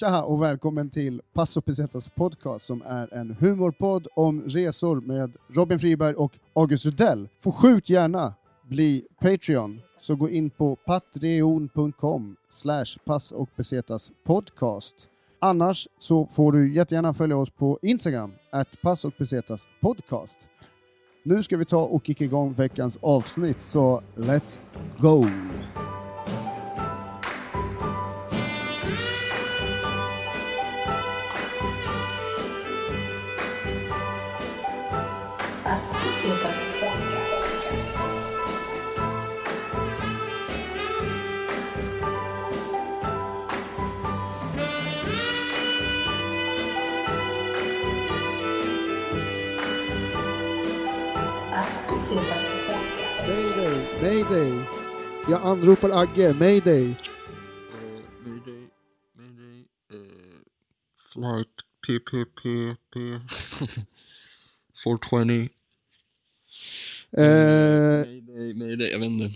Tja och välkommen till Passo Pesetas podcast som är en humorpodd om resor med Robin Friberg och August Rudell. Får sjukt gärna bli Patreon, så gå in på patreon.com slash pass och pesetas podcast. Annars så får du jättegärna följa oss på Instagram, at pass och pesetas podcast. Nu ska vi ta och kicka igång veckans avsnitt, så let's go! Jag anropar Agge, mayday! Uh, mayday, mayday, uh, flight PPPP 420. Eh, Mayday, mayday, jag vet inte.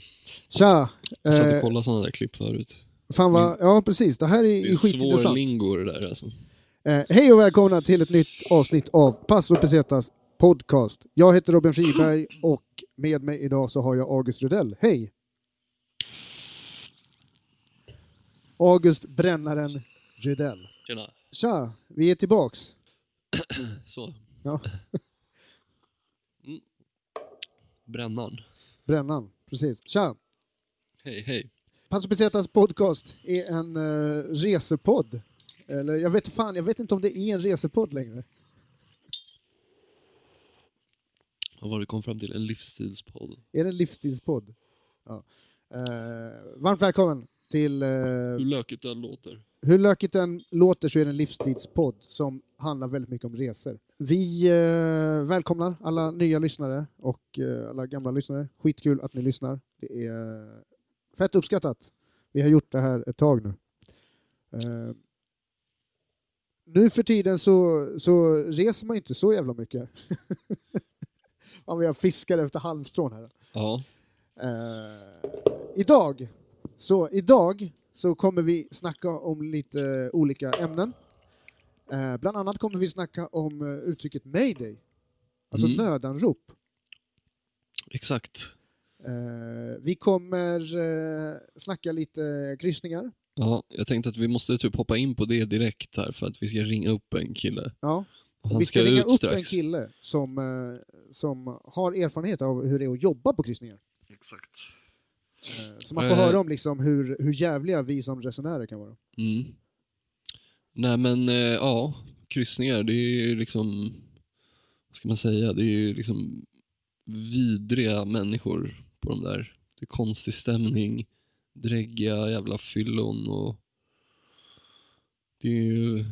tja! Jag satt och Eh, kollade sådana där klipp förut. fan vad, ja precis, det här är, Det är är svår skitintressant. lingo det där alltså. Eh, hej och välkomna till ett nytt avsnitt av Passo Pesetas podcast. Jag heter Robin Friberg och med mig idag så har jag August Rudell. Hej! August Brännaren Rudell. Tjena. Tja, vi är tillbaks. Så. Ja, Mm. Brännan. Brännan, precis. Tja! Hej, hej. Passo Pesetas podcast är en uh, resepodd. Eller jag vet fan, jag vet inte om det är en resepodd längre. Vad var det kom fram till? En livsstilspodd. Är det en livsstilspodd? Ja. Eh, varmt välkommen till... eh, Hur lökigt det än låter. hur lökigt den låter så är det en livsstilspodd som handlar väldigt mycket om resor. Vi eh, välkomnar alla nya lyssnare och eh, alla gamla lyssnare. Skitkul att ni lyssnar. Det är eh, fett uppskattat. Vi har gjort det här ett tag nu. Eh, nu för tiden så, så reser man inte så jävla mycket. Vad jag fiskar efter halmstrån här. Ja. Eh, idag, så idag så kommer vi snacka om lite olika ämnen. Eh, bland annat kommer vi snacka om eh, uttrycket mayday, alltså Mm. nödanrop. Exakt. Eh, vi kommer eh, snacka lite kryssningar. Ja, jag tänkte att vi måste typ hoppa in på det direkt här för att vi ska ringa upp en kille. Ja. Han vi ska, ska ringa upp strax. en kille som, eh, som har erfarenhet av hur det är att jobba på kryssningar. Exakt. Eh, så man får Eh. höra om liksom hur, hur jävliga vi som resenärer kan vara. Mm. Nej men eh, ja, kryssningar det är ju liksom, vad ska man säga, det är ju liksom vidriga människor på de där. Det är konstig stämning, dräggiga jävla fyllon och det är ju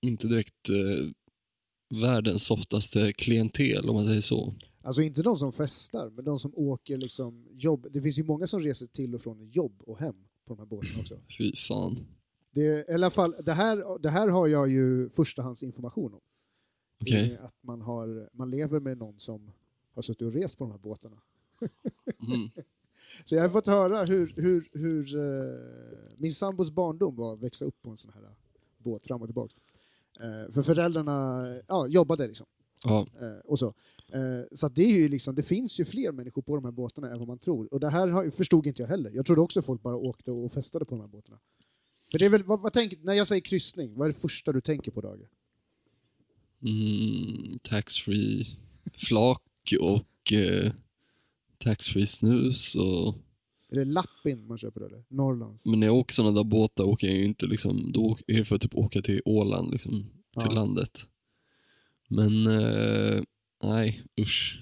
inte direkt eh, världens softaste klientel om man säger så. Alltså inte de som festar, men de som åker liksom jobb. Det finns ju många som reser till och från jobb och hem på de här båtarna också. Fy fan. Det, i alla fall, det, här, det här har jag ju förstahandsinformation om. Eh, Att man, har, man lever med någon som har suttit och rest på de här båtarna. Mm. Så jag har fått höra hur, hur, hur eh, min sambos barndom var att växa upp på en sån här båt fram och tillbaks. Eh, för föräldrarna ja, jobbade liksom. Ja, Eh, och så. Eh, så det, är ju liksom, det finns ju fler människor på de här båtarna än vad man tror. Och det här förstod inte jag heller. Jag trodde också folk bara åkte och festade på de här båtarna. Men det är väl, vad, vad tänker, när jag säger kryssning, vad är det första du tänker på Dage? mm, taxfree flak och eh, taxfree snus och Är det Lappin man köper eller? Norrlands? Men när jag åker sådana där båtar åker jag ju inte liksom, då är det för att typ åka till Åland liksom, till Ja. landet. Men eh, nej, usch.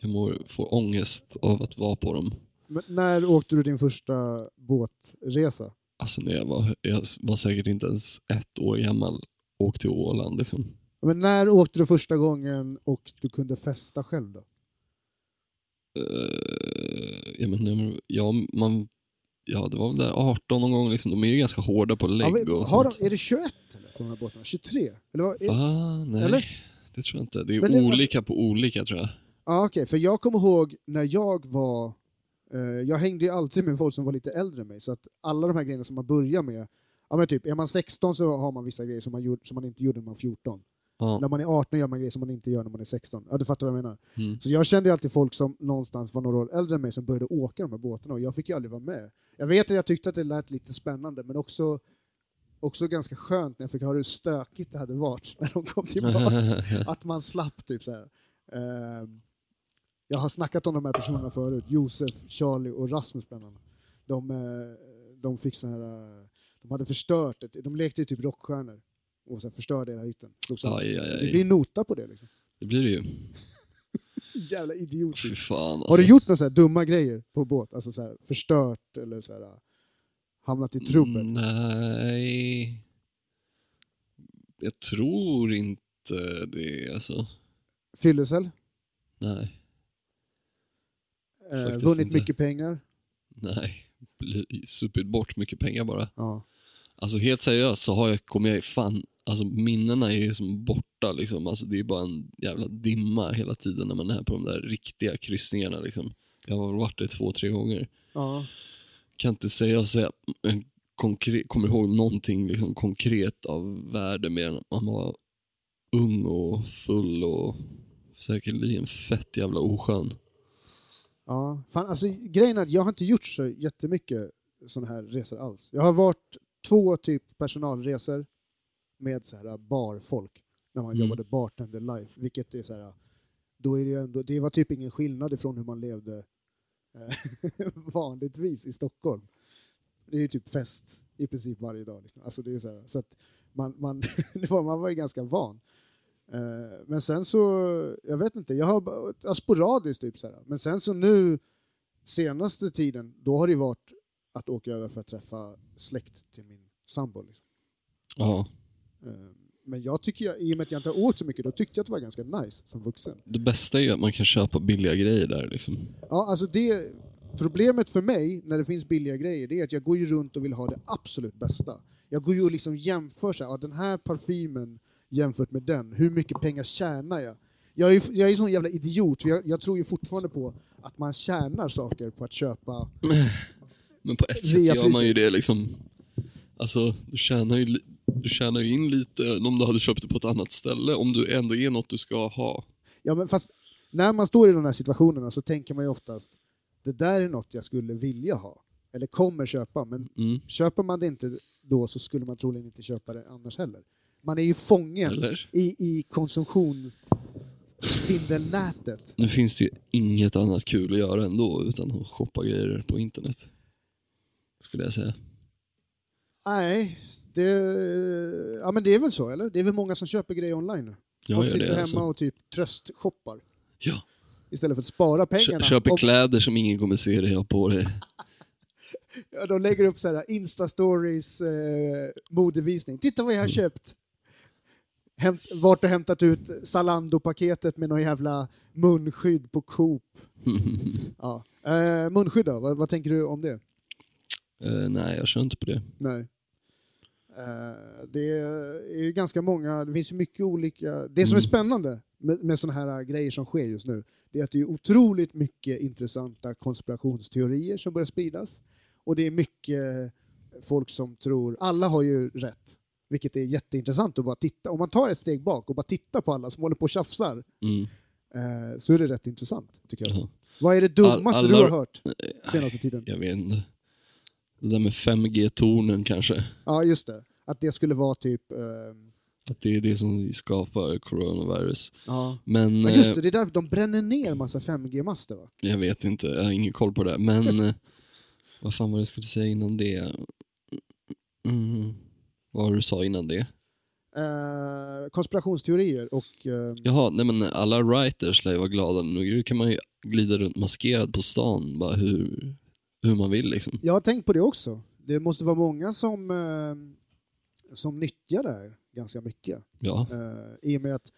Jag mår, får ångest av att vara på dem. Men när åkte du din första båtresa? Alltså när jag var, jag var säkert inte ens ett år gammal och åkte till Åland liksom. Men när åkte du första gången och du kunde festa själv då? Eh, jag menar, ja, man, ja, det var väl där 18 någon gång liksom. De är ju ganska hårda på Ja, lägg men och har sånt. de, är det 21 eller, på de här båtarna? 23? Eller vad, är, Ah, nej, Eller? det tror jag inte. Det är Men det- olika på olika tror jag. Ja, okej, för jag kommer ihåg när jag var... Eh, jag hängde ju alltid med folk som var lite äldre än mig, så att alla de här grejerna som man börjar med, Ja men typ, är man 16 så har man vissa grejer som man, gjorde, som man inte gjorde när man var 14. Ja. När man är 18 gör man grejer som man inte gör när man är 16. Ja, du fattar vad jag menar. Mm. Så jag kände alltid folk som någonstans var några år äldre än mig som började åka de här båtarna och jag fick ju aldrig vara med. Jag vet att jag tyckte att det lät lite spännande men också, också ganska skönt när jag fick höra hur stökigt det hade varit när de kom tillbaka. att man slapp typ så här. Ehm, jag har snackat om de här personerna förut, Josef, Charlie och Rasmus bland annat. De, eh, de fick så här, eh, de hade förstört ett, de lekte ju typ rockstjärnor och här förstörde hela hytten. Aj, aj, Det blir nota på det liksom. Det blir det ju. Så jävla idiotiskt. fan alltså. Har du gjort några så här dumma grejer på båt? Alltså så här, förstört eller så här, hamnat i trubbel? Mm, Nej. Jag tror inte det alltså. Fyllecell? Nej. Eh, vunnit inte. mycket pengar? Nej. Supit bort mycket pengar bara. Ja. Alltså helt seriöst så har jag, kommer jag fan, alltså minnena är som borta liksom. Alltså det är bara en jävla dimma hela tiden när man är på de där riktiga kryssningarna liksom. Jag har varit det två, tre gånger. ja. Kan inte seriöst säga, en konkret, kommer ihåg någonting liksom konkret av värde mer än att man var ung och full och säkerligen fett jävla oskön. Ja, fan, alltså, grejen är att jag har inte gjort så jättemycket sådana här resor alls. Jag har varit två typ personalresor med så här barfolk när man Mm. jobbade bartender life, vilket är så här, då är det, ändå, det var typ ingen skillnad ifrån hur man levde eh, vanligtvis i Stockholm. Det är ju typ fest i princip varje dag. Liksom. Alltså det är så här, så att man, man, man var ju ganska van. Eh, Men sen så, jag vet inte, jag har ja, sporadiskt typ så här. Men sen så nu, senaste tiden, då har det varit att åka över för att träffa släkt till min sambo. Liksom. Ja, Men jag tycker, jag, i och med att jag inte har åkt så mycket, då tyckte jag att det var ganska nice som vuxen. det bästa är ju att man kan köpa billiga grejer där liksom. Ja, alltså det, problemet för mig när det finns billiga grejer, det är att jag går ju runt och vill ha det absolut bästa. Jag går ju och liksom jämför så här, ja, den här parfymen jämfört med den, hur mycket pengar tjänar jag? Jag är jag är sån jävla idiot, för jag, jag tror ju fortfarande på att man tjänar saker på att köpa... Men på ett sätt gör man ju det liksom. Alltså, du tjänar ju, du tjänar ju in lite om du hade köpt det på ett annat ställe, om du ändå är något du ska ha. Ja, men fast när man står i de här situationerna så tänker man ju oftast, det där är något jag skulle vilja ha, eller kommer köpa, men Mm. köper man det inte då så skulle man troligen inte köpa det annars heller. Man är ju fången Eller? i, i konsumtionsspindelnätet. Nu finns det ju inget annat kul att göra ändå utan att shoppa grejer på internet. Skulle jag säga. Nej, det, ja, men det är väl så, eller? Det är väl många som köper grejer online nu? Jag Folk gör sitter hemma alltså. och typ tröstshoppar Ja. istället för att spara Kö- pengarna. Köper Och- kläder som ingen kommer se dig ha på dig. Ja, de lägger upp så här Insta-stories, eh, modevisning. Titta vad jag har köpt! Hämt, vart och hämtat ut Zalando-paketet med någon jävla munskydd på Coop. Ja. Eh, munskydd då, vad, vad tänker du om det? Eh, nej, jag kör inte på det. Nej. Eh, det är ju ganska många, det finns mycket olika... Det som är Mm. spännande med, med sådana här grejer som sker just nu, det är att det är otroligt mycket intressanta konspirationsteorier som börjar spridas. Och det är mycket folk som tror, alla har ju rätt, vilket är jätteintressant att bara titta. Om man tar ett steg bak och bara tittar på alla som håller på och tjafsar, Mm. eh, så är det rätt intressant, tycker jag. Jaha. Vad är det dummaste All- du alla- har hört senaste tiden? Jag vet inte. Det där med 5G-tornen kanske. Ja, just det. Att det skulle vara typ... Eh, Att det är det som skapar coronavirus. ja. Men Ja, just eh, det, det är därför de bränner ner massa 5G-master va? jag vet inte, jag har ingen koll på det. Men eh, vad fan var det jag skulle säga innan det? Mm. Vad var det du sa innan det? Eh, konspirationsteorier och... Eh, Jaha, nej men alla writers lär ju vara glada. Nu kan man ju glida runt maskerad på stan bara hur, hur man vill liksom. jag har tänkt på det också. Det måste vara många som, eh, som nyttjar det här ganska mycket. Ja, Eh, I och med att...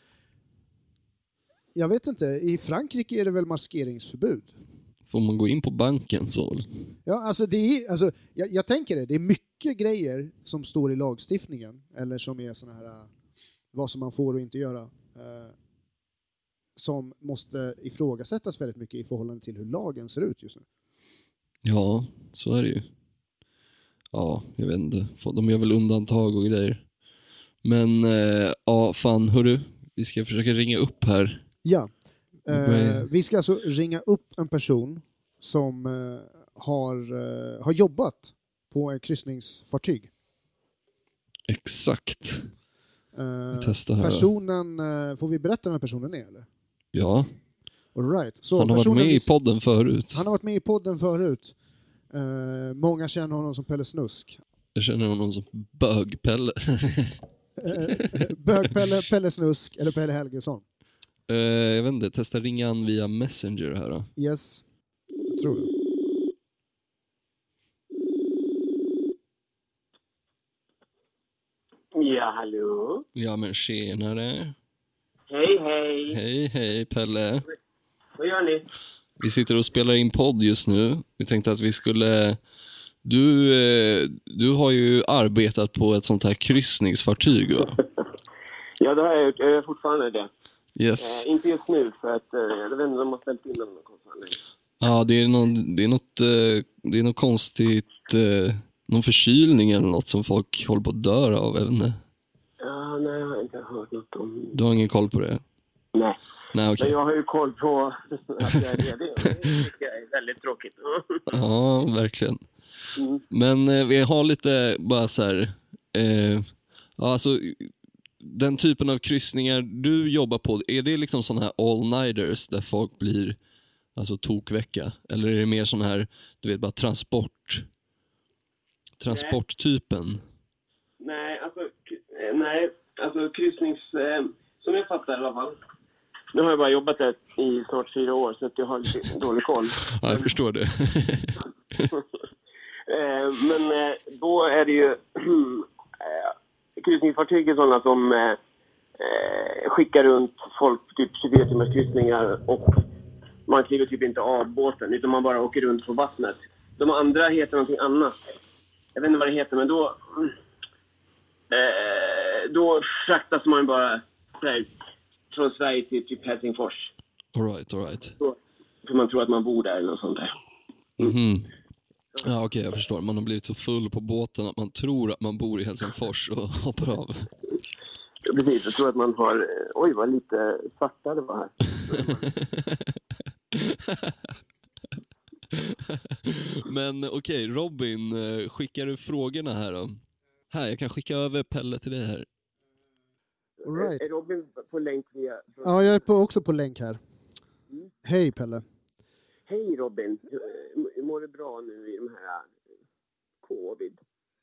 Jag vet inte, i Frankrike är det väl maskeringsförbud? får man gå in på banken så... Ja, alltså det är, alltså, jag, jag tänker det, det är mycket grejer som står i lagstiftningen, eller som är såna här, eh, vad som man får och inte göra, eh, som måste ifrågasättas väldigt mycket i förhållande till hur lagen ser ut just nu. Ja, så är det ju. ja, jag vet inte. De gör väl undantag och grejer. Men eh, ja, fan hörru. Vi ska försöka ringa upp här. Ja. Eh, vi ska alltså ringa upp en person som eh, har, eh, har jobbat på ett kryssningsfartyg. Exakt. Eh, personen, eh, får vi berätta vem personen är eller? Ja, All right. Så han har varit med i podden förut. Han har varit med i podden förut. Eh, många känner honom som Pelle Snusk. Jag känner honom som bögpelle. Eh, Bög-Pelle, Pelle Snusk eller Pelle Helgesson. eh, jag vet inte, testa ringa han via Messenger här då. Yes, jag tror det. Ja, hallå? Ja men tjenare. Hej, hej! Hej hej Pelle. Vad gör ni? Vi sitter och spelar in podd just nu. Vi tänkte att vi skulle... Du, eh, du har ju arbetat på ett sånt här kryssningsfartyg va? Ja, det har jag gjort. Jag gör fortfarande det. Yes. Eh, inte just nu, för att eh, jag vet inte, de har ställt in den. Ja, det är, någon, det är något, eh, det är något konstigt, eh, någon förkylning eller något som folk håller på att dö av, jag vet inte. Ja, nej, jag har inte hört något om... Du har ingen koll på det? Nej. Nej, okej. Men jag har ju koll på att jag är ledig. Det är väldigt tråkigt. Ja, verkligen. Mm. Men eh, vi har lite bara så här, eh, alltså den typen av kryssningar du jobbar på, är det liksom sådana här all-nighters där folk blir alltså tokvecka? Eller är det mer sån här, du vet bara transport, transporttypen? Nej, alltså, k- eh, nej, alltså kryssnings... Eh, som jag fattar i alla fall. Nu har jag bara jobbat där i snart fyra år, så att jag har dålig koll. Ja, jag förstår det. Eh, Men eh, då är det ju eh, kryssningsfartyg är sådana som skickar runt folk på typ 24 timmars kryssningar och man kliver typ inte av båten utan man bara åker runt på vattnet. De andra heter någonting annat. Jag vet inte vad det heter men då eh, då fraktas man bara här, från Sverige till typ Helsingfors. All right, all right. Så, för man tror att man bor där eller något sånt där. Mhm. Ja, okej, jag förstår. Man har blivit så full på båten att man tror att man bor i Helsingfors och hoppar av. Precis, jag tror att man har... eh, Oj, vad lite svarta det var här. Men okej, Robin, eh, skickar du frågorna här då? Här, jag kan skicka över Pelle till dig här. All right. Är Robin på länk via... Ja, jag är på, också på länk här. Hej Pelle. Hej Robin! Mår du bra nu i de här eh, covid?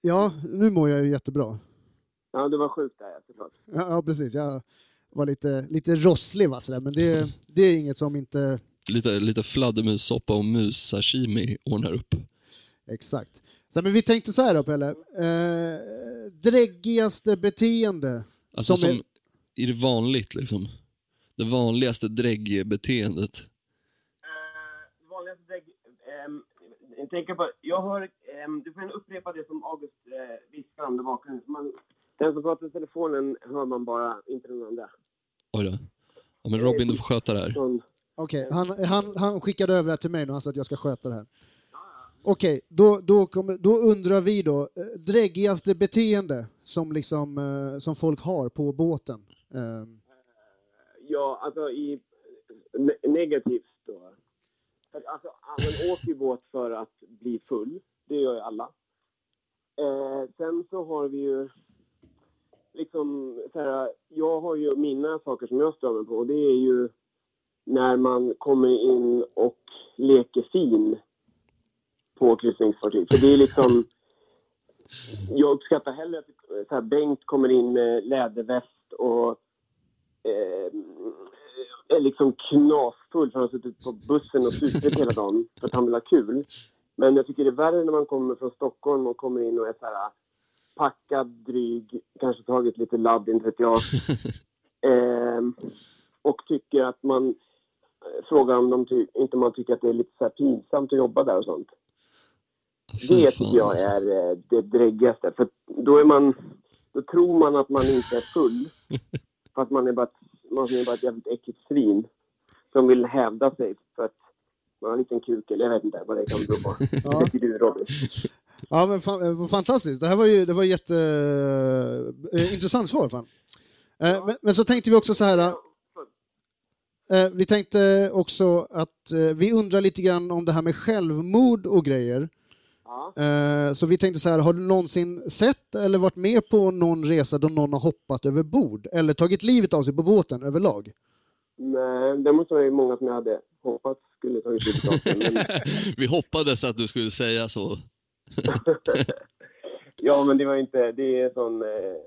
Ja, nu mår jag ju jättebra. Ja, du var sjuk där, såklart. Ja, ja precis. Jag var lite, lite rosslig va, sådär, men det, det är inget som inte... Lite, lite fladdermussoppa och mus-sashimi ordnar upp. Exakt. Så, men vi tänkte så här då Pelle. Eh, dräggigaste beteende. Alltså Som som, är- är det vanligt liksom? Det vanligaste dräggbeteendet. Uh, vanligaste dägg... ehm, jag tänker på... Jag hör... ehm, du får gärna upprepa det som August uh, viskar om det Man, den som pratar i telefonen hör man bara, inte den andra. Oj då. Ja, men Robin, du får sköta det här. Sån, Okej, han, han, han skickade över det här till mig nu, han sa att jag ska sköta det här. Okej, då, då, kommer, då undrar vi då, eh, dräggigaste beteende som, liksom, eh, som folk har på båten. Um. Ja, alltså i ne- negativt då. För alltså, man åker ju båt för att bli full. Det gör ju alla. Eh, sen så har vi ju liksom så här, jag har ju mina saker som jag stör mig på och det är ju när man kommer in och leker fin på kryssningsfartyg. För det är liksom jag uppskattar hellre att så här, Bengt kommer in med läderväst och eh, är liksom knasfull för han har suttit på bussen och supit hela dagen för att han vill ha kul. Men jag tycker det är värre när man kommer från Stockholm och kommer in och är så här packad, dryg, kanske tagit lite ladd, inte vet jag. Eh, och tycker att man eh, frågar om de ty- inte man tycker att det är lite så här pinsamt att jobba där och sånt. Det tycker jag alltså. är eh, det dräggigaste. För då är man... Då tror man att man inte är full. Fast man är bara, man är bara ett jävligt äckligt svin. Som vill hävda sig för att man har en liten kuk eller jag vet inte vad det kan bero på. Ja. Det tycker du Robin. Ja, men fan, eh, fantastiskt. Det här var ju det var jätte, eh, intressant svar. Fan. Eh, men, men så tänkte vi också så här. Eh, vi tänkte också att eh, vi undrar lite grann om det här med självmord och grejer. Ja. Eh, så vi tänkte så här, har du någonsin sett eller varit med på någon resa då någon har hoppat över bord eller tagit livet av sig på båten överlag? Nej, däremot så är det många som jag hade hoppats skulle tagit livet av sig. Men, Vi hoppades att du skulle säga så. ja, men det var inte... Det är sån... Eh,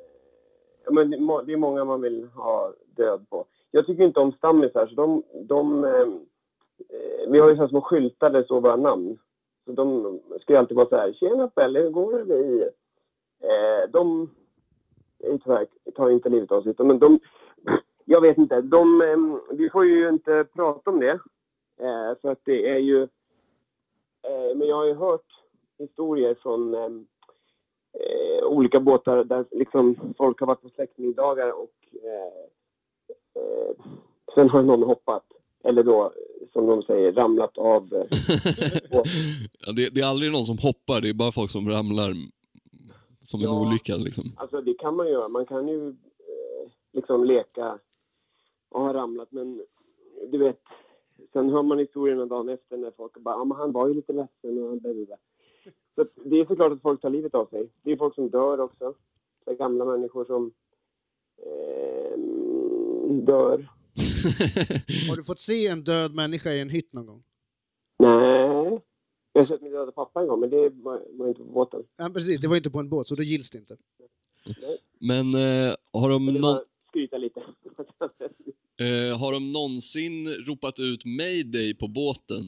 men det, det är många man vill ha död på. Jag tycker inte om stammisar, så de... de eh, eh, vi har ju så här små skyltar där det står våra namn. Så de ska ju alltid vara så här, tjena Pelle, hur går det med? Eh, de tyvärr, tar inte livet av sig, men de... Jag vet inte, de... Eh, vi får ju inte prata om det. Eh, för att det är ju... Eh, men jag har ju hört historier från eh, eh, olika båtar där liksom folk har varit på släktmiddagar och eh, eh, sen har någon hoppat. Eller då, som de säger, ramlat av. Eh. Ja, det, det är aldrig någon som hoppar, det är bara folk som ramlar som en Ja. olycka liksom. Alltså det kan man göra. Man kan ju eh, liksom leka och ha ramlat. Men du vet, sen hör man historierna dagen efter när folk bara, ja men han var ju lite ledsen och han blablabla." Så det är såklart att folk tar livet av sig. Det är folk som dör också. Det är gamla människor som eh, dör. Har du fått se en död människa i en hytt någon gång? Nej. Jag har sett min döda pappa en gång, men det var, var inte på båten. Ja, precis, det var inte på en båt så då gills det inte. Nej. Men eh, har, de var skryta lite. eh, har de någonsin ropat ut mayday på båten?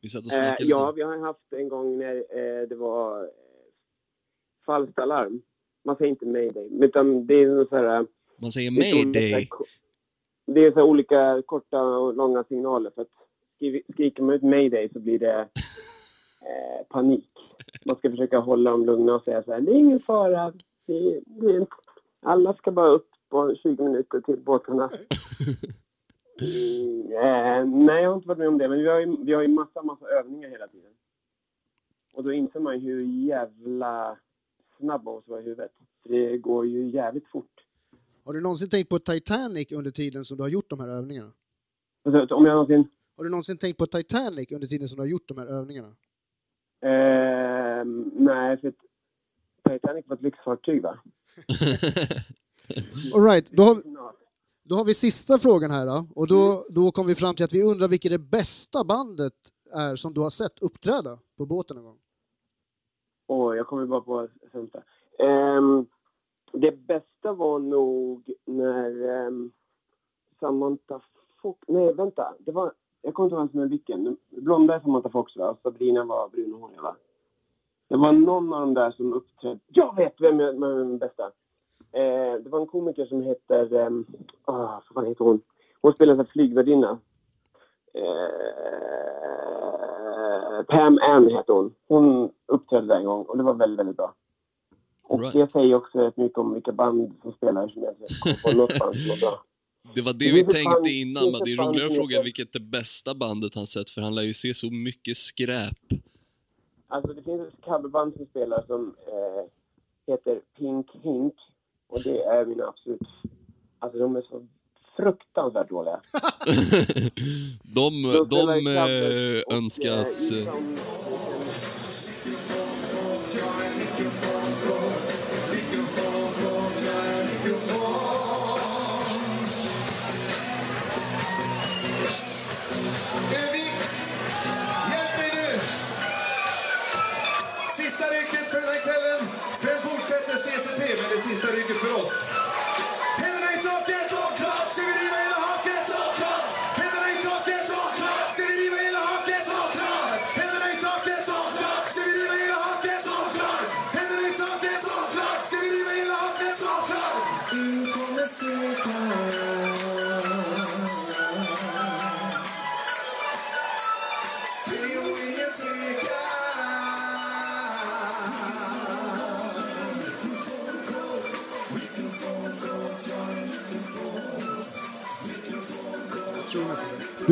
Vi satt och Eh, snackade ja, lite. vi har haft en gång när eh, det var eh, falskt alarm. Man säger inte mayday, utan det är så här... Man säger olika- mayday. Det är så olika korta och långa signaler. För att skriker man ut mayday så blir det eh, panik. Man ska försöka hålla dem lugna och säga så här, det är ingen fara. Det, det är, alla ska bara upp på 20 minuter till båtarna. Mm, eh, nej, jag har inte varit med om det. Men vi har ju, vi har ju massa, massa övningar hela tiden. Och då inser man ju hur jävla snabba oss var i huvudet. Det går ju jävligt fort. Har du någonsin tänkt på Titanic under tiden som du har gjort de här övningarna? Om jag någonsin... Har du någonsin tänkt på Titanic under tiden som du har gjort de här övningarna? Eh, nej, för Titanic var ett lyxfartyg, va? All right, då har, Ja. då har vi sista frågan här då. Och då, då kom vi fram till att vi undrar vilket det bästa bandet är som du har sett uppträda på båten någon gång. Åh, jag kommer bara på sämsta. Ehm, det bästa var nog när um, Samantha Fox... Nej, vänta. Det var... Jag kommer inte ihåg vem som är vilken. Blonda är Samantha Fox, va? Sabrina var brunhårig, va? Det var någon av dem där som uppträdde... Jag vet vem jag- vem är den bästa! Eh, det var en komiker som heter... Um, oh, vad heter hon? Hon spelade en flygvärdinna. Eh, Pam Ann heter hon. Hon uppträdde där en gång och det var väldigt, väldigt bra. Och Right. det säger också rätt mycket om vilka band som spelar som jag inte kommer på något band som var bra. Det var det Det vi tänkte band- innan, men det är roligare att fråga vilket det bästa bandet han sett, för han lär ju se så mycket skräp. Alltså det finns ett coverband som spelar som eh, heter Pink Hink. Och det är mina absolut... Alltså de är så fruktansvärt dåliga. de De de i covers eh, och, önskas... eh,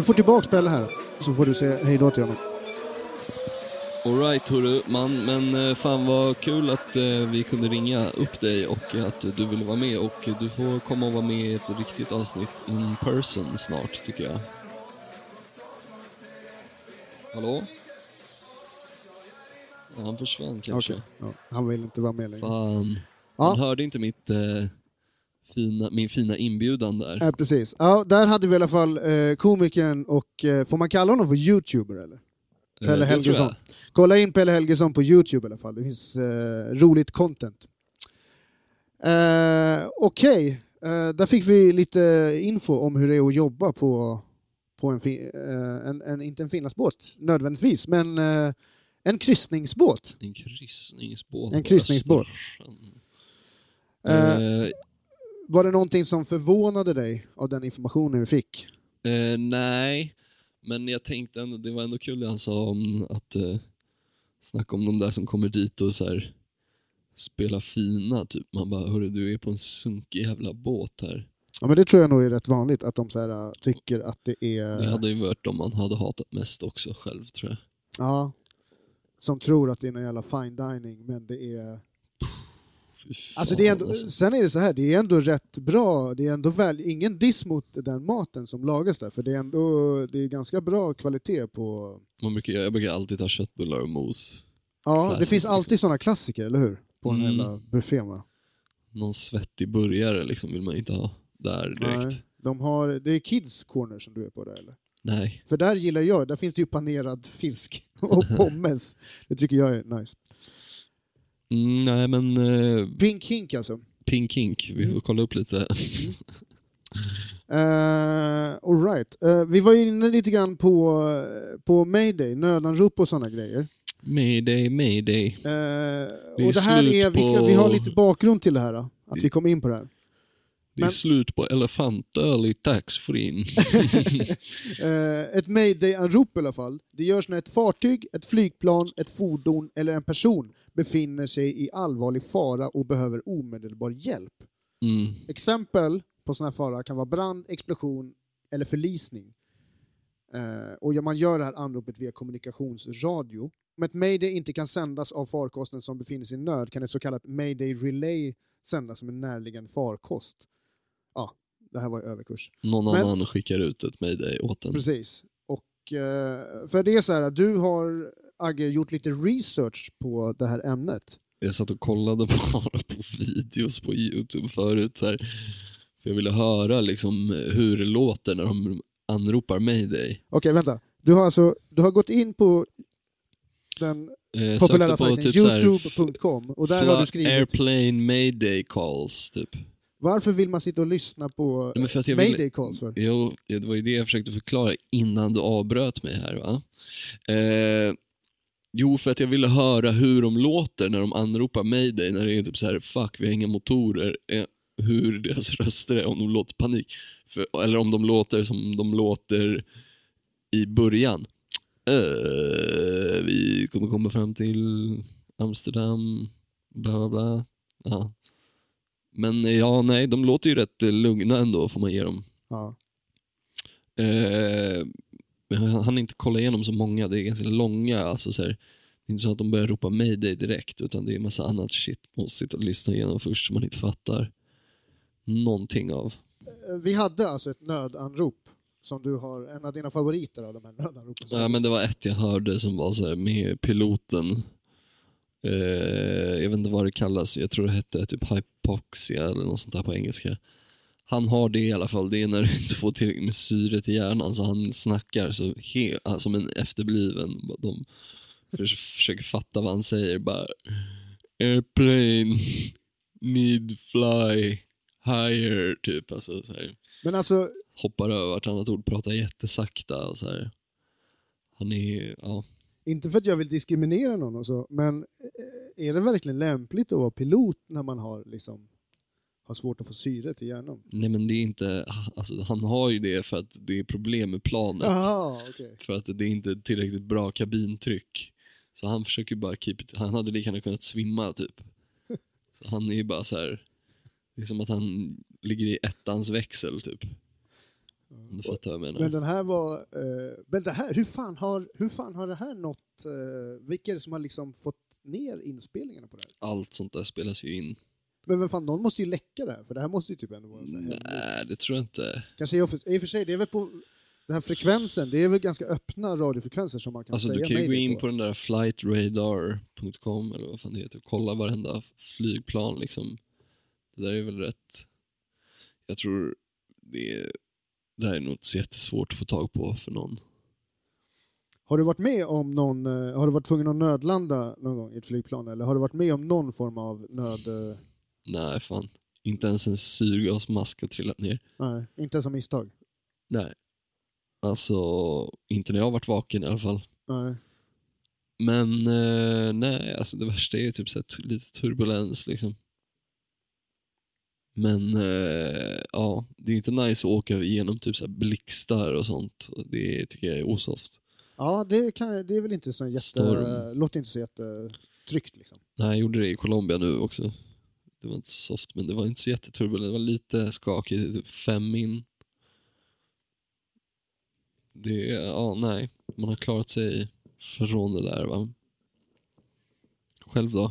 Du får tillbaka Pelle här, så får du säga hej då till honom. Alright hörru man, men eh, fan vad kul att eh, vi kunde ringa upp dig och att du ville vara med och du får komma och vara med i ett riktigt avsnitt in person snart tycker jag. Hallå? Ja, han försvann kanske. Okej, ja, han vill inte vara med längre. Fan. Ja. Han hörde inte mitt, eh, fina, min fina inbjudan där. Ja, precis. Ja, där hade vi i alla fall eh, komikern och, eh, får man kalla honom för youtuber eller? Eh, Pelle Helgesson. Kolla in Pelle Helgesson på Youtube i alla fall, det finns eh, roligt content. Eh, Okej, eh, där fick vi lite info om hur det är att jobba på, på en, eh, en, en, inte en finlandsbåt nödvändigtvis, men en kryssningsbåt. En kryssningsbåt. En kryssningsbåt. Östersjön. Eh, Eh, Var det någonting som förvånade dig av den informationen vi fick? Eh, nej, men jag tänkte ändå, det var ändå kul det han sa om att eh, snacka om de där som kommer dit och så här spela fina typ. Man bara, hörru du är på en sunkig jävla båt här. Ja, men det tror jag nog är rätt vanligt, att de så här, äh, tycker att det är... Det hade ju varit de man hade hatat mest också själv tror jag. Ja. Som tror att det är någon jävla fine dining, men det är... Alltså det är ändå, alltså. sen är det så här, det är ändå rätt bra, det är ändå väl, ingen diss mot den maten som lagas där, för det är ändå det är ganska bra kvalitet på... Man brukar, jag brukar alltid ta köttbullar och mos. Ja, det Classic, finns alltid sådana klassiker, eller hur? På Mm. jävla buffé va? Någon svettig burgare liksom vill man inte ha där direkt. Nej. De har, det är Kids Corner som du är på där eller? Nej. För där gillar jag, där finns det ju panerad fisk och pommes. Det tycker jag är nice. Mm, nej men eh, Pink Hink alltså. Pink Kink, vi Mm. får kolla upp lite. Uh, all right. Eh, vi var inne lite grann på, på Mayday, nödanrop och sådana grejer. Mayday, mayday. Eh, är och det här är, vi, ska, vi har lite bakgrund till det här, då, att vi kom in på det här. Det är Men- slut på elefantöl i taxfree. Ett mayday-anrop i alla fall. Det görs när ett fartyg, ett flygplan, ett fordon eller en person befinner sig i allvarlig fara och behöver omedelbar hjälp. Mm. Exempel på sån här fara kan vara brand, explosion eller förlisning. Eh, och man gör det här anropet via kommunikationsradio. Om ett mayday inte kan sändas av farkosten som befinner sig i nöd kan ett så kallat mayday relay sändas som en närliggande farkost. Ja, det här var ju överkurs. Någon Men- annan skickar ut ett mayday åt en. Precis. Och eh, för det är så här du har, Agge, gjort lite research på det här ämnet. Jag satt och kollade bara på videos på Youtube förut. Så här, för jag ville höra liksom hur det låter när de anropar mayday. Okej, vänta. Du har alltså du har gått in på den Eh, populära sajten typ youtube.com och där har du skrivit Airplane mayday calls typ. Varför vill man sitta och lyssna på men för mayday calls för? Jo, det var ju det jag försökte förklara innan du avbröt mig här. va? Eh, jo, för att jag ville höra hur de låter när de anropar mayday, när det är typ så här fuck, vi har inga motorer. Eh, hur deras röster är, om de låter panik. För, eller om de låter som de låter i början. Eh, vi kommer komma fram till Amsterdam, bla bla bla. Ja. Men eh, ja, nej, de låter ju rätt eh, lugna ändå, får man ge dem. Ja. Eh, jag hann inte kolla igenom så många, det är ganska långa. Alltså så här, det är inte så att de börjar ropa mayday direkt, utan det är massa annat shit man måste sitta och lyssna igenom först som man inte fattar någonting av. Eh, Vi hade alltså ett nödanrop som du har, en av dina favoriter av de här nödanropen. Ja, men det var ett jag hörde som var så med piloten. Eh, jag vet inte vad det kallas, jag tror det hette typ hypoxia eller något sånt där på engelska. Han har det i alla fall, det är när du inte får tillräckligt med syre till hjärnan så han snackar så he- som en efterbliven. De förs- försöker fatta vad han säger bara Airplane, need fly, higher, typ. Alltså, så här Men alltså, hoppar över vartannat ord, pratar jättesakta och så här. Han är, ja. Inte för att jag vill diskriminera någon och så, men eh, är det verkligen lämpligt att vara pilot när man har liksom har svårt att få syre till hjärnan? Nej men det är inte, alltså han har ju det för att det är problem med planet. Jaha, okej. För att det är inte tillräckligt bra kabintryck. Så han försöker bara keep it, han hade lika gärna kunnat svimma typ. Så han är ju bara så här. det är som att han ligger i ettans växel typ. Om du fattar vad jag menar. Men den här var... Eh, men det här, hur fan, har, hur fan har det här nått eh, vilka är det som har liksom fått ner inspelningarna på det här? Allt sånt där spelas ju in. Men vem fan, någon måste ju läcka det här, för det här måste ju typ ändå vara så här. Nej, det tror jag inte. Kanske i för, i och för sig, det är väl på den här frekvensen, det är väl ganska öppna radiofrekvenser som man kan Alltså säga du kan ju gå in på den där flightradar.com eller vad fan det heter och kolla varenda flygplan liksom. Det där är väl rätt... Jag tror det, är, det här är nog inte så jättesvårt att få tag på för någon. Har du varit med om någon, eh, har du varit tvungen att nödlanda någon gång i ett flygplan eller har du varit med om någon form av nöd... eh, Nej, fan. Inte ens en syrgasmask har trillat ner. Nej, inte ens av misstag. Nej. Alltså, inte när jag har varit vaken i alla fall. Nej. Men eh, nej, alltså det värsta är ju typ så här, lite turbulens liksom. Men eh, ja, det är inte nice att åka igenom typ så här blixtar och sånt. Det tycker jag är osoft. Ja, det, kan, det är väl inte så jätte... Storm. Låter inte så jättetryggt liksom. Nej, jag gjorde det i Colombia nu också. Det var inte så soft, men det var inte så jätteturbulent. Det var lite skakigt, typ fem min. Det, ja nej, man har klarat sig från det där va. Själv då?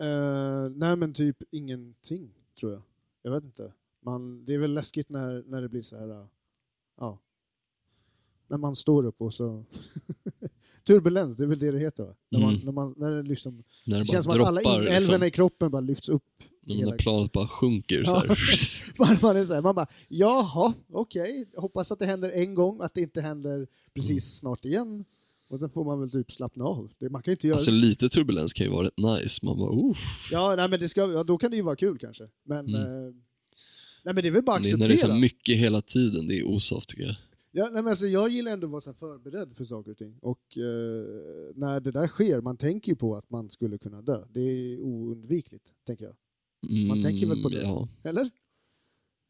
Eh, nej men typ ingenting, tror jag. Jag vet inte. Man, det är väl läskigt när, när det blir så här... Ja. När man står upp och så... Turbulens, det är väl det det heter va? När, man, Mm. när, man, när det liksom... När det, Det känns som att alla inälvorna liksom. i kroppen bara lyfts upp. När hela- planet bara sjunker så. Man, man är så här, man bara, jaha, okej, hoppas att det händer en gång, att det inte händer precis Mm. snart igen. Och sen får man väl typ slappna av. Det, man kan inte göra... Alltså lite turbulens kan ju vara rätt nice. Man bara, oh. ja, nej, men det ska, ja, då kan det ju vara kul kanske. Men, Mm. eh, nej, men det är väl bara att Det acceptera. när det är så mycket hela tiden, det är osoft tycker jag. Ja, nej, men alltså, jag gillar ändå att vara så förberedd för saker och ting. Och eh, när det där sker, man tänker ju på att man skulle kunna dö. Det är oundvikligt, tänker jag. Man tänker väl på det? Mm, Ja, Eller?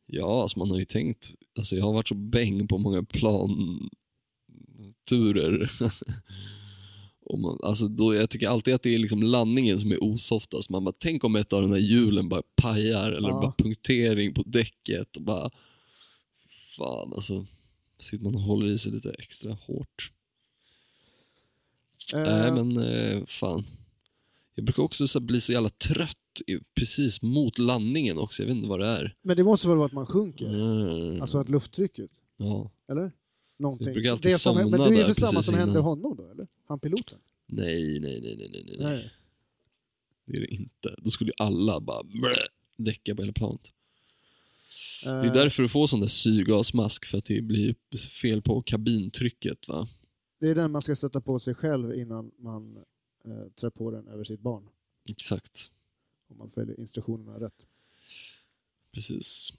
ja alltså man har ju tänkt. Alltså jag har varit så bäng på många planturer. Och man, alltså då, jag tycker alltid att det är liksom landningen som är osoftast. Man bara, tänk om ett av de här hjulen bara pajar eller Ja. bara punktering på däcket. Och bara, fan alltså. Sitter man och håller i sig lite extra hårt. Eh, Nej men eh, fan. Jag brukar också så bli så jävla trött precis mot landningen också. Jag vet inte vad det är. men det måste väl vara att man sjunker? Mm. Alltså att lufttrycket? ja. Eller? Någonting. Alltid det som, men det är för samma som hände honom då, eller? Han piloten? Nej, nej, nej, nej, nej, nej. Nej. Det är det inte. Då skulle ju alla bara däcka på hela planet. Det Eh, är därför du får sån där syrgasmask, för att det blir fel på kabintrycket va? det är den man ska sätta på sig själv innan man eh, trär på den över sitt barn. Exakt. Om man följer instruktionerna rätt. Precis.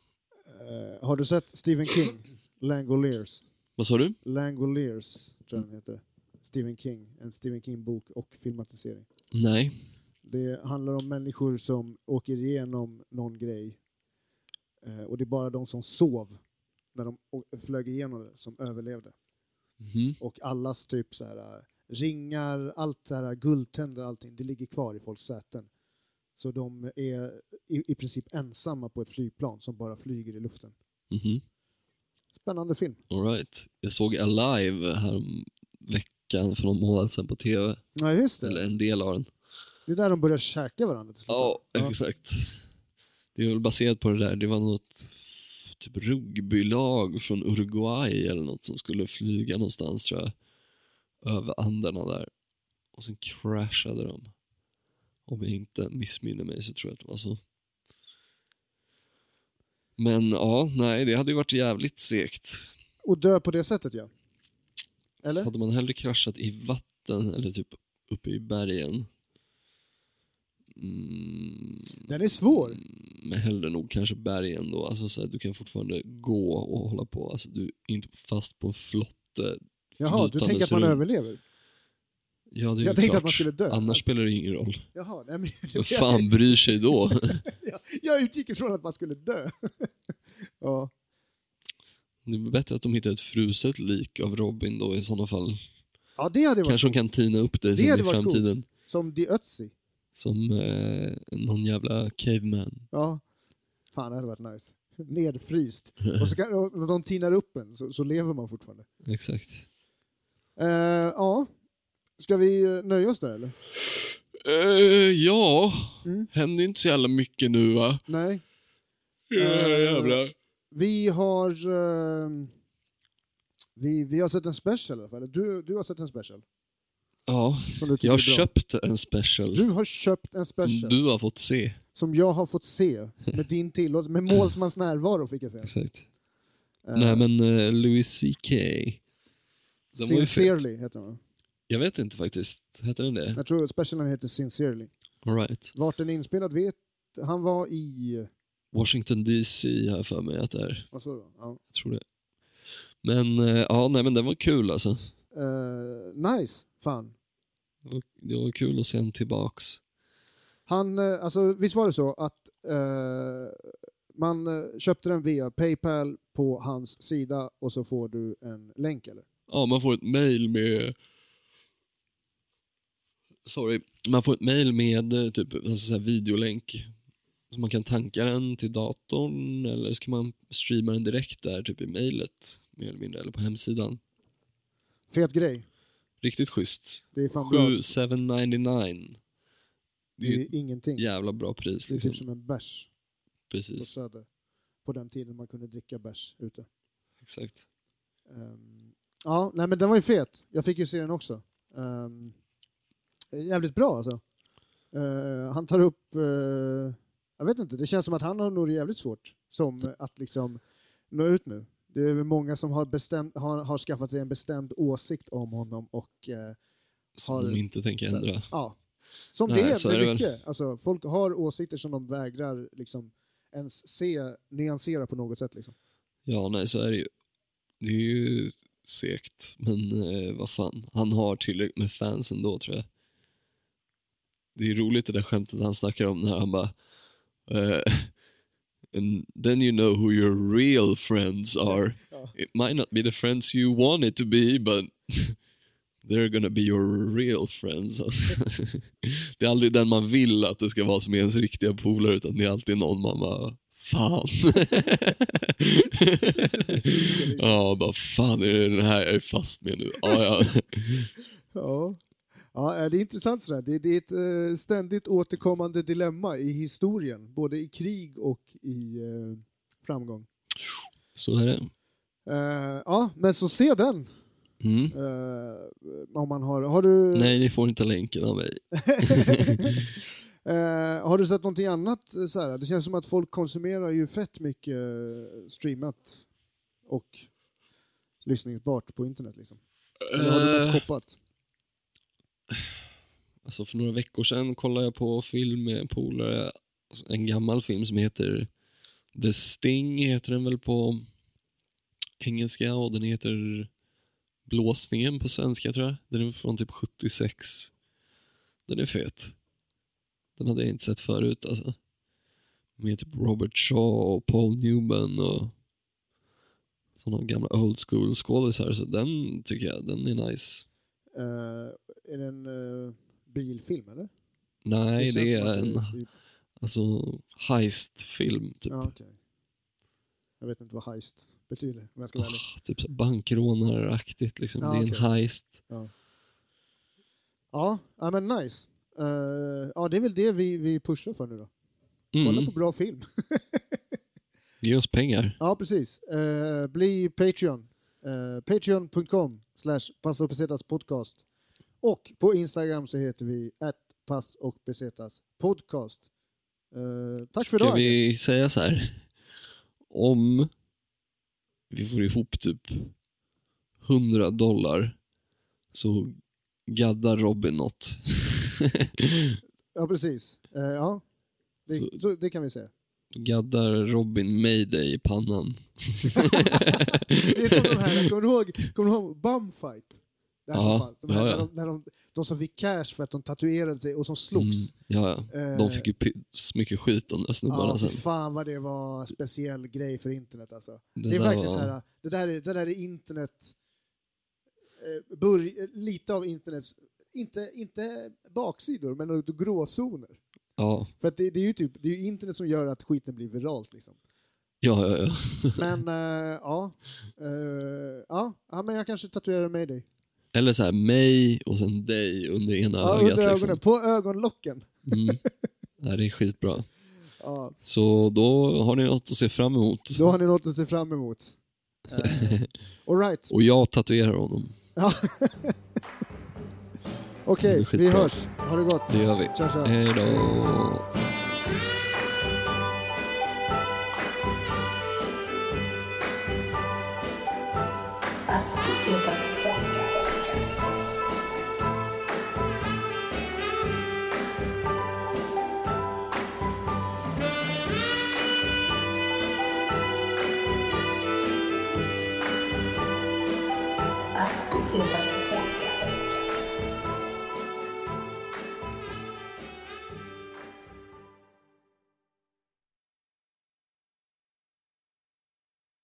Eh, har du sett Stephen King? Langoliers? Vad sa du? Langoliers, tror jag den heter. Stephen King. En Stephen King-bok och filmatisering. Nej. Det handlar om människor som åker igenom någon grej eh, och det är bara de som sov när de flög igenom det som överlevde. Mhm. Och allas typ så här äh, ringar, allt så här guldtänder, allting, det ligger kvar i folks säten. Så de är i, i princip ensamma på ett flygplan som bara flyger i luften. Mhm. Spännande film. All right. Jag såg Alive här om veckan för någon månad sedan på TV. Ja, just Eller det. en del av den. Det är där de börjar käka varandra till slut. Ja, exakt. Det är väl baserat på det där. Det var något typ rugbylag från Uruguay eller något som skulle flyga någonstans tror jag. Över Anderna där. Och sen kraschade de. Om jag inte missminner mig så tror jag att det var så. Men ja, nej, det hade ju varit jävligt segt. Och dö på det sättet, ja. Så Eller? hade man hellre kraschat i vatten eller typ uppe i bergen. Mm, Den är svår. men hellre nog kanske bergen då. Alltså så här, du kan fortfarande gå och hålla på. Alltså du är inte fast på en flotte. Jaha, du tänker att man runt. överlever? Ja, det är Jag tänkte klart. att man skulle dö. Annars Alltså- spelar det ingen roll. Jaha, nej men... Vem fan bryr sig då? jag, jag utgick ifrån att man skulle dö. ja. det är bättre att de hittar ett fruset lik av Robin då i sådana fall. ja, det hade varit Kanske de kan tina upp det, Det sen i framtiden. coolt. Som The Ötzi. Som eh, någon jävla caveman. Ja. Fan, det hade varit nice. Nedfryst. Och så kan, och när de tinar upp en så, så lever man fortfarande. Exakt. Eh, ja. Ska vi eh, nöja oss där eller? Eh, ja, Mm. händer inte så jävla mycket nu va? Nej. Ja, Eh, jävlar. Vi har... ehm, vi, vi har sett en special i alla fall. Du, du har sett en special. Ja, Som jag har köpt en special. Du har köpt en som special du har fått se. som jag har fått se med din tillåtelse, med målsmans närvaro fick jag säga. Exakt. Eh, Nej men uh, Louis CK. Sincerely heter va? Jag vet inte faktiskt. Heter den det? Jag tror specialen heter Sincerely. All right. Vart den är inspelad vet... Han var i... Washington DC jag för mig att det är. Vad sa du? Ja. Jag tror det. Men eh, ja, nej men den var kul alltså. Eh, nice, fan. Det var, det var kul att se en tillbaks. Han, eh, alltså visst var det så att eh, man köpte den via Paypal på hans sida och så får du en länk eller? Ja, man får ett mail med... Sorry. Man får ett mail med eh, typ alltså så här videolänk. Så man kan tanka den till datorn eller ska man streama den direkt där typ i mailet mer eller mindre eller på hemsidan. Fet grej. Riktigt schysst. Det är fan bra. 7,799. Det är Det är ingenting. jävla bra pris Det är liksom. typ som en bärs på Precis, Söder. På den tiden man kunde dricka bärs ute. exakt. Ehm, ja, nej men den var ju fet. Jag fick ju se den också. Um, jävligt bra alltså. Eh, han tar upp, eh, jag vet inte, det känns som att han har nog jävligt svårt som att liksom nå ut nu. Det är väl många som har, bestämt, har, har skaffat sig en bestämd åsikt om honom och Som Har- de inte tänker så ändra. ja. Som Nej, det är så med är det väl. mycket. Alltså, folk har åsikter som de vägrar liksom ens se, nyansera på något sätt. Liksom. Ja, nej så är det ju. Det är ju segt, men eh, vad fan. Han har tillräckligt med fans ändå tror jag. Det är roligt det där skämtet han snackar om när han bara eh, And then you know who your real friends are. Ja. It might not be the friends you want it to be, but they're gonna be your real friends. Alltså. Det är aldrig den man vill att det ska vara som är ens riktiga polare, utan det är alltid någon man bara Fan. ja, bara fan är det den här jag är fast med nu? Ja. Ja. Ja, det är intressant sådär. Det, det är ett eh, ständigt återkommande dilemma i historien, både i krig och i eh, framgång. Så är det. Eh, ja, men så se den. Mm. Om man har, har du, Nej, ni får inte länken av mig. Eh, har du sett någonting annat? Så här? Det känns som att folk konsumerar ju fett mycket streamat och lyssningsbart på internet. Liksom. Eller har du mest shoppat? Alltså för några veckor sedan kollade jag på film med en polare, en gammal film som heter The Sting, heter den väl på engelska och den heter Blåsningen på svenska tror jag. Den är från typ 76. Den är fet. Den hade jag inte sett förut alltså. Med typ Robert Shaw och Paul Newman och sådana gamla old school skådisar. Så den tycker jag, den är nice. Uh, är den uh, bilfilm eller? Nej, det, som är en det- alltså, heist-film. Typ. Ja, okej. Jag vet inte vad heist betyder om jag ska vara ärlig. Ah, typ så här bankrånaraktigt. Liksom. Ja, det är en okej. heist. Ja, ja, men nice. Eh, ja, det är väl det vi, vi pushar för nu då. Kolla Mm. på bra film. Ge oss pengar. Ja, precis. Eh, bli Patreon. Eh, Patreon.com slash podcast. Och på Instagram så heter vi Pass och Pesetas podcast. Eh, tack för Ska idag. vi säga så här? Om vi får ihop typ 100 dollar så gaddar Robin något. Ja, precis. Eh, ja, det, Så- så, det kan vi säga. Då gaddar Robin Mayday i pannan. Det är som de här, kommer du ihåg, kommer du ihåg Bumfight? Det här Ja, som fanns. De, här, ja, ja. När de, när de, de som fick cash för att de tatuerade sig och som Mm, slogs. ja, ja. Eh, De fick ju så mycket skit om de där snubbarna Ja, sen. fan vad det var speciell grej för internet alltså. Det Det är där verkligen var- så här, det där är, det där är internet, eh, börj, lite av internets, inte, inte baksidor, men gråzoner. Ja, För att det, det är ju typ, det är internet som gör att skiten blir viralt liksom. ja, ja. ja. Men eh, ja, eh, ja, ja, men jag kanske tatuerar med dig. Eller så här, mig och sen dig under ena Ja, ögat. under ögonen, liksom. på ögonlocken. Mm. Ja, det är skitbra. Ja, Så då har ni något att se fram emot. då har ni något att se fram emot. Uh, Alright, Och jag tatuerar honom. ja. okej, blir vi hörs. Ha det gott. Det gör vi. Tja, tja. Hej då. Así